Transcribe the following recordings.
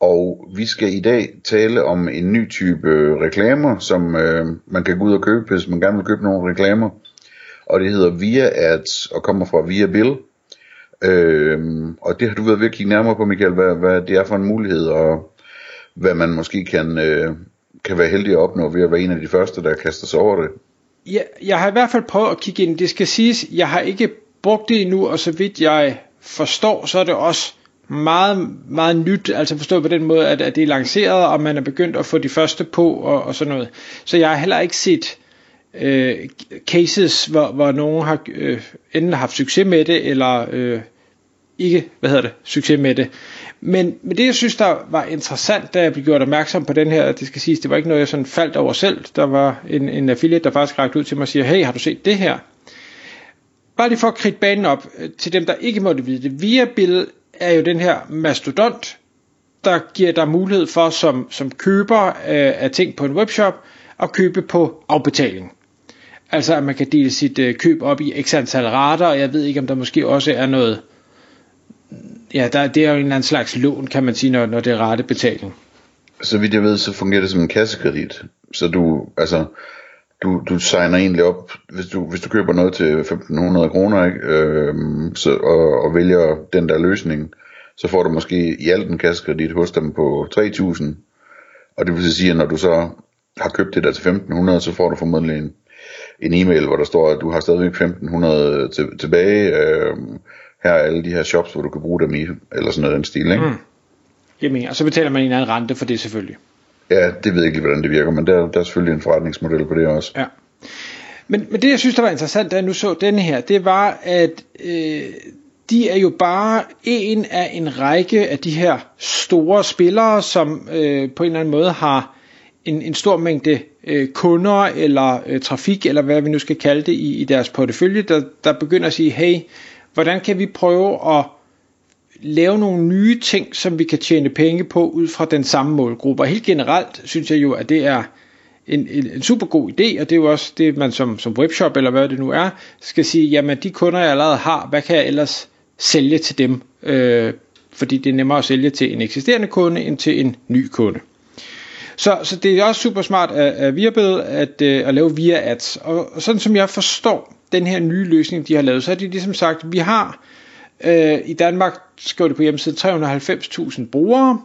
Og vi skal i dag tale om en ny type reklamer, som øh, man kan gå ud og købe, hvis man gerne vil købe nogle reklamer. Og det hedder Via Ads og kommer fra Via Bill. Øh, og det har du været ved at kigge nærmere på, Michael, hvad, hvad det er for en mulighed, og hvad man måske kan, øh, kan være heldig at opnå ved at være en af de første, der kaster sig over det. Ja, jeg har i hvert fald prøvet at kigge ind. Det skal siges, jeg har ikke brugt det endnu, og så vidt jeg forstår, så er det også meget, meget nyt, altså forstået på den måde, at, at det er lanceret, og man er begyndt at få de første på, og, og sådan noget. Så jeg har heller ikke set øh, cases, hvor, hvor nogen har øh, enten haft succes med det, eller øh, ikke, hvad hedder det, succes med det. Men, men det jeg synes der var interessant, da jeg blev gjort opmærksom på den her, det skal siges, det var ikke noget jeg sådan faldt over selv. Der var en, en affiliate, der faktisk rakte ud til mig og siger, hey, har du set det her? Bare lige for at kridte banen op øh, til dem, der ikke måtte vide det. Via Bill er jo den her mastodont, der giver dig mulighed for som, som køber øh, af ting på en webshop at købe på afbetaling. Altså at man kan dele sit øh, køb op i x antal rater, og jeg ved ikke om der måske også er noget, ja der, det er jo en eller anden slags lån kan man sige, når, når det er ratebetaling. Så vidt jeg ved, så fungerer det som en kassekredit. Så du, altså, du, du signer egentlig op, hvis du, hvis du køber noget til 1500 kroner, ikke, øhm, så, og, og vælger den der løsning, så får du måske i alt en kassekredit hos dem på 3000. Og det vil sige, at når du så har købt det der til 1500, så får du formodentlig en, en e-mail, hvor der står, at du har stadigvæk 1500 til, tilbage. øh, her er alle de her shops, hvor du kan bruge dem i, eller sådan noget den stil, ikke? Mm. Jamen, og så betaler man en anden rente for det selvfølgelig. Ja, det ved jeg ikke hvordan det virker, men der, der er selvfølgelig en forretningsmodel på det også. Ja. Men, men det jeg synes der var interessant, da jeg nu så denne her, det var, at øh, de er jo bare en af en række af de her store spillere, som øh, på en eller anden måde har en, en stor mængde øh, kunder eller øh, trafik, eller hvad vi nu skal kalde det, i, i deres portefølje, der, der begynder at sige, hey, hvordan kan vi prøve at lave nogle nye ting, som vi kan tjene penge på ud fra den samme målgruppe. Og helt generelt synes jeg jo, at det er en, en, en super god idé, og det er jo også det, man som, som webshop, eller hvad det nu er, skal sige, jamen de kunder, jeg allerede har, hvad kan jeg ellers sælge til dem? Øh, fordi det er nemmere at sælge til en eksisterende kunde, end til en ny kunde. Så, så det er også super smart af, af Viabed at, øh, at lave via ads. Og, og sådan som jeg forstår den her nye løsning, de har lavet, så har de ligesom sagt, vi har Øh, I Danmark skriver det på hjemmesiden 390.000 brugere,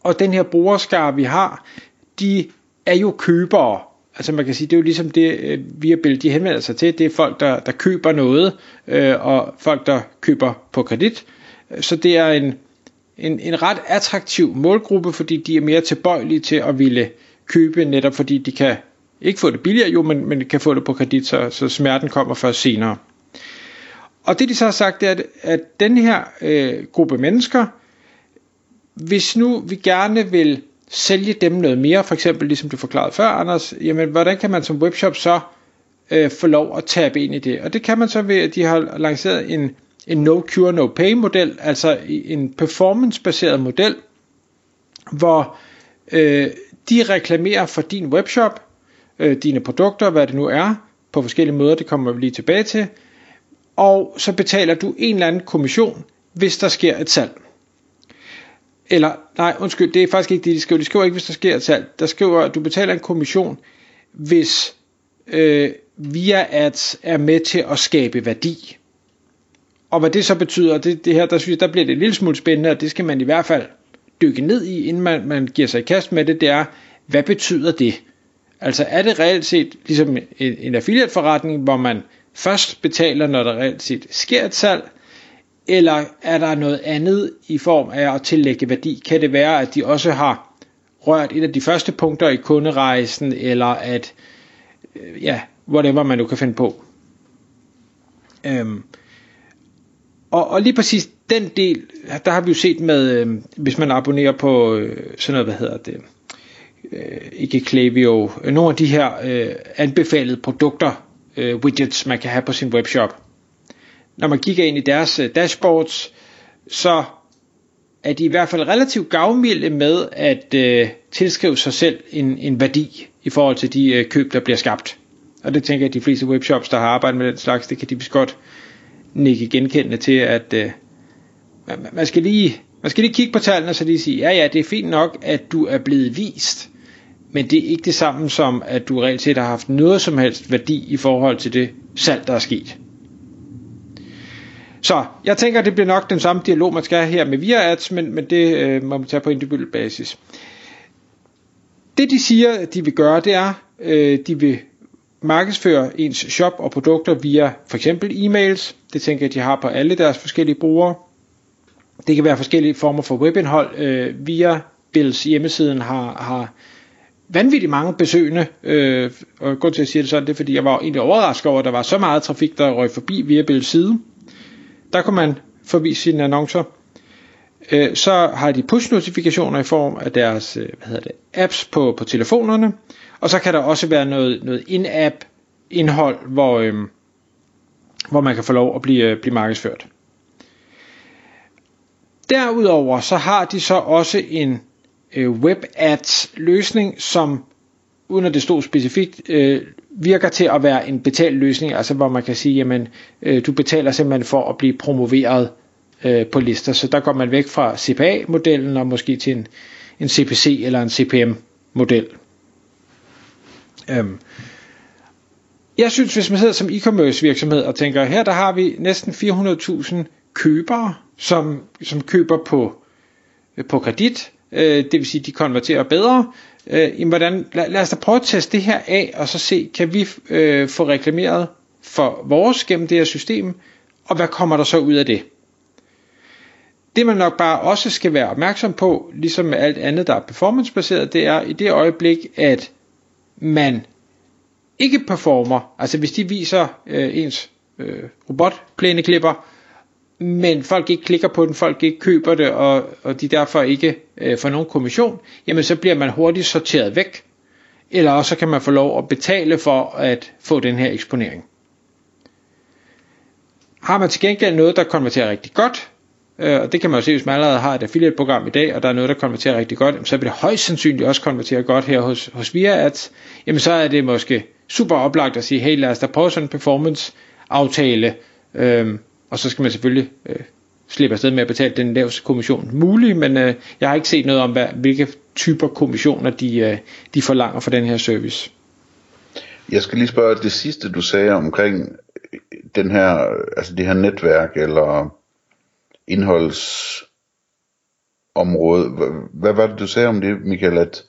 og den her brugerskare, vi har, de er jo købere. Altså man kan sige, det er jo ligesom det, øh, vi via Bill, de henvender sig til, det er folk, der, der køber noget, øh, og folk, der køber på kredit. Så det er en, en, en ret attraktiv målgruppe, fordi de er mere tilbøjelige til at ville købe, netop fordi de kan ikke få det billigere jo, men, men kan få det på kredit, så, så smerten kommer først senere. Og det de så har sagt, det er, at, at den her øh, gruppe mennesker, hvis nu vi gerne vil sælge dem noget mere, for eksempel ligesom du forklarede før, Anders, jamen hvordan kan man som webshop så øh, få lov at tabe ind i det? Og det kan man så ved, at de har lanceret en, en no cure, no pay model, altså en performance-baseret model, hvor øh, de reklamerer for din webshop, øh, dine produkter, hvad det nu er, på forskellige måder, det kommer vi lige tilbage til, og så betaler du en eller anden kommission, hvis der sker et salg. Eller, nej, undskyld, det er faktisk ikke det, de skriver. De skriver ikke, hvis der sker et salg. Der skriver, at du betaler en kommission, hvis øh, via at er med til at skabe værdi. Og hvad det så betyder, det, det her, der synes jeg, der bliver det en lille smule spændende, og det skal man i hvert fald dykke ned i, inden man, man giver sig i kast med det, det er, hvad betyder det? Altså er det reelt set ligesom en, en affiliate forretning, hvor man først betaler, når der reelt set sker et salg, eller er der noget andet i form af at tillægge værdi? Kan det være, at de også har rørt et af de første punkter i kunderejsen, eller at, øh, ja, whatever man nu kan finde på. Øhm, og, og lige præcis den del, der har vi jo set med, øh, hvis man abonnerer på øh, sådan noget, hvad hedder det, øh, ikke Klaviyo, øh, nogle af de her øh, anbefalede produkter, øh, widgets, man kan have på sin webshop. Når man kigger ind i deres øh, dashboards, så er de i hvert fald relativt gavmilde med at øh, tilskrive sig selv en, en værdi i forhold til de øh, køb, der bliver skabt. Og det tænker jeg, at de fleste webshops, der har arbejdet med den slags, det kan de vist godt nikke genkendende til, at øh, man, skal lige, man skal lige kigge på tallene, og så lige sige, ja ja, det er fint nok, at du er blevet vist, men det er ikke det samme som, at du reelt set har haft noget som helst værdi i forhold til det salg, der er sket. Så jeg tænker, det bliver nok den samme dialog, man skal have her med via ads, men, men det øh, må man tage på individuel basis. Det de siger, de vil gøre, det er, øh, de vil markedsføre ens shop og produkter via for eksempel e-mails. Det tænker jeg, de har på alle deres forskellige brugere. Det kan være forskellige former for webindhold. Øh, via Bills hjemmesiden har, har vanvittigt mange besøgende, øh, og grund til at sige det sådan, det er fordi, jeg var egentlig overrasket over, at der var så meget trafik, der røg forbi via Bills side. Der kunne man forvise sine annoncer. Øh, så har de push-notifikationer i form af deres øh, hvad hedder det, apps på, på telefonerne. Og så kan der også være noget, noget in-app indhold, hvor, øh, hvor man kan få lov at blive, øh, blive markedsført. Derudover så har de så også en øh, web ads løsning, som uden at det stod specifikt, øh, virker til at være en betalt løsning, altså hvor man kan sige, jamen øh, du betaler simpelthen for at blive promoveret øh, på lister, så der går man væk fra CPA-modellen og måske til en, en CPC eller en CPM-model. Øhm. Jeg synes, hvis man sidder som e-commerce virksomhed og tænker, her der har vi næsten 400.000 købere, som, som køber på, øh, på kredit, øh, det vil sige, de konverterer bedre, øh, jamen, hvordan, lad, lad os da prøve at teste det her af, og så se, kan vi øh, få reklameret for vores gennem det her system, og hvad kommer der så ud af det? Det man nok bare også skal være opmærksom på, ligesom med alt andet, der er performancebaseret, det er i det øjeblik, at man ikke performer, altså hvis de viser øh, ens øh, robotplæneklipper, men folk ikke klikker på den, folk ikke køber det, og, og de derfor ikke øh, får nogen kommission, jamen så bliver man hurtigt sorteret væk. Eller også så kan man få lov at betale for at få den her eksponering. Har man til gengæld noget, der konverterer rigtig godt, øh, og det kan man jo se, hvis man allerede har et affiliate-program i dag, og der er noget, der konverterer rigtig godt, så vil det højst sandsynligt også konvertere godt her hos, hos VIA Ads, jamen så er det måske super oplagt at sige, hey lad os da prøve sådan en performance aftale, øh, og så skal man selvfølgelig øh, slippe afsted med at betale den laveste kommission mulig, men øh, jeg har ikke set noget om, hvad, hvilke typer kommissioner de, øh, de forlanger for den her service. Jeg skal lige spørge, det sidste du sagde omkring øh, den her, altså det her netværk eller indholdsområde. Hvad, hvad var det du sagde om det, Michael, at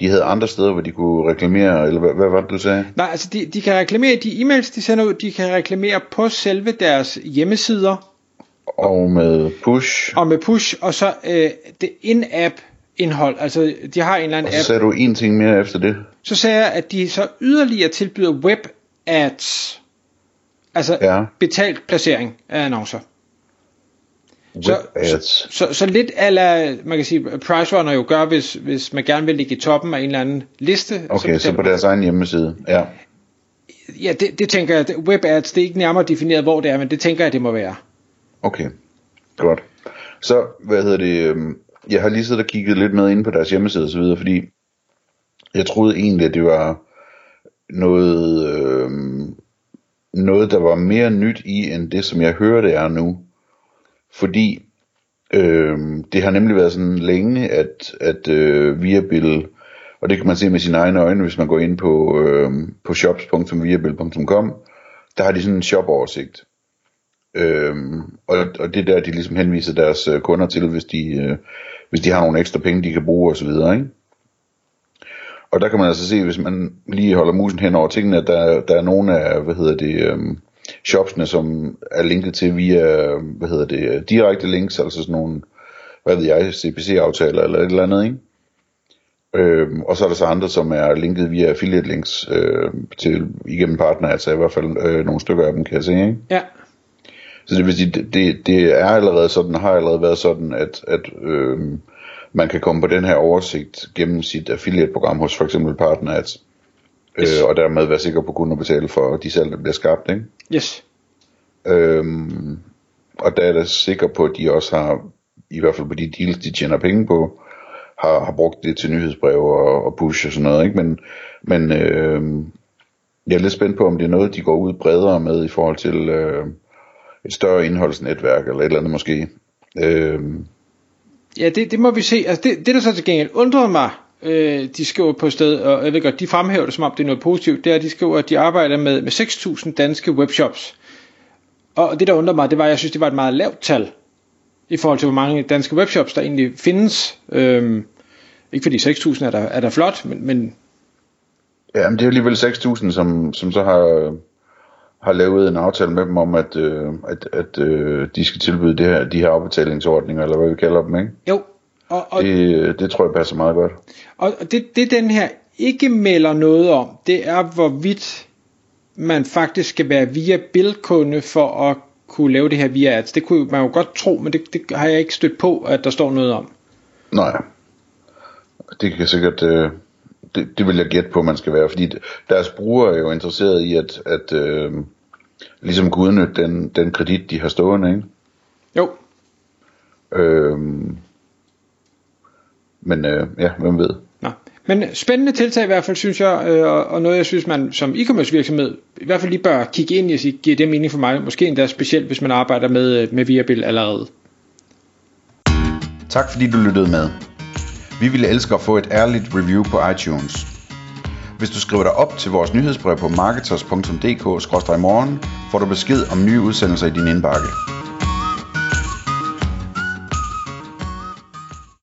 de havde andre steder, hvor de kunne reklamere, eller hvad, hvad var det, du sagde? Nej, altså de, de kan reklamere de e-mails, de sender ud, de kan reklamere på selve deres hjemmesider. Og med push. Og med push, og så øh, det in-app indhold, altså de har en eller anden og så app. sagde du en ting mere efter det. Så sagde jeg, at de så yderligere tilbyder web ads, altså ja. betalt placering af annoncer. Så, så, så, så lidt ala, man kan sige, Pricerunner jo gør, hvis, hvis man gerne vil ligge i toppen af en eller anden liste. Okay, så, så på deres egen hjemmeside, ja. Ja, det, det tænker jeg, web ads, det er ikke nærmere defineret, hvor det er, men det tænker jeg, det må være. Okay, godt. Så, hvad hedder det, øhm, jeg har lige siddet og kigget lidt med ind på deres hjemmeside og så videre, fordi jeg troede egentlig, at det var noget, øh, noget, der var mere nyt i, end det, som jeg hører, det er nu. Fordi øh, det har nemlig været sådan længe, at, at øh, Viabil, og det kan man se med sine egne øjne, hvis man går ind på, øh, på shops.viabil.com, der har de sådan en shopoversigt. Øh, og, og det er der, de ligesom henviser deres øh, kunder til, hvis de, øh, hvis de har nogle ekstra penge, de kan bruge osv., ikke? Og der kan man altså se, hvis man lige holder musen hen over tingene, at der, der er nogle af, hvad hedder det, øhm, shopsene, som er linket til via, hvad hedder det, direkte links, altså sådan nogle, hvad ved jeg, CPC-aftaler eller et eller andet, ikke? Øhm, og så er der så andre, som er linket via affiliate links øh, til igennem partner, altså i hvert fald øh, nogle stykker af dem, kan jeg se, ikke? Ja. Så det vil sige, det, det, det er allerede sådan, har allerede været sådan, at, at øh, man kan komme på den her oversigt gennem sit affiliate-program hos for eksempel PartnerAds. Yes. Øh, og dermed være sikker på kun at betale for de salg, der bliver skabt. Ikke? Yes. Øhm, og der er jeg sikker på, at de også har, i hvert fald på de deals, de tjener penge på, har, har brugt det til nyhedsbrev og, og push og sådan noget. Ikke? Men, men øh, jeg er lidt spændt på, om det er noget, de går ud bredere med i forhold til øh, et større indholdsnetværk eller et eller andet måske. Øh, Ja, det, det må vi se. Altså det, det der så til gengæld undrede mig, øh, de skriver på sted, og jeg ved godt, de fremhæver det som om det er noget positivt, det er, at de skriver, at de arbejder med, med 6.000 danske webshops. Og det der undrer mig, det var, at jeg synes, det var et meget lavt tal, i forhold til hvor mange danske webshops, der egentlig findes. Øhm, ikke fordi 6.000 er der, er der flot, men, men Ja, men det er alligevel 6.000, som, som så har, har lavet en aftale med dem om, at, øh, at, at øh, de skal tilbyde det her, de her afbetalingsordninger, eller hvad vi kalder dem, ikke? jo. Og, og, Det, det tror jeg passer meget godt. Og det, det den her ikke melder noget om, det er hvorvidt man faktisk skal være via bilkunde for at kunne lave det her via ads. Det kunne man jo godt tro, men det, det har jeg ikke stødt på, at der står noget om. Nej. Det kan sikkert... Øh, det, det vil jeg gætte på, man skal være, fordi deres brugere er jo interesseret i at, at øh, ligesom kunne udnytte den, den kredit, de har stående, ikke? Jo, Øh, men øh, ja, hvem ved? Nå. Men spændende tiltag i hvert fald, synes jeg, øh, og- og noget, jeg synes, man som e-commerce virksomhed i hvert fald lige bør kigge ind i og sige, giver det mening for mig? Måske endda specielt, hvis man arbejder med, øh, med Viabil allerede. Tak fordi du lyttede med. Vi ville elske at få et ærligt review på iTunes. Hvis du skriver dig op til vores nyhedsbrev på marketers.dk-morgen, får du besked om nye udsendelser i din indbakke.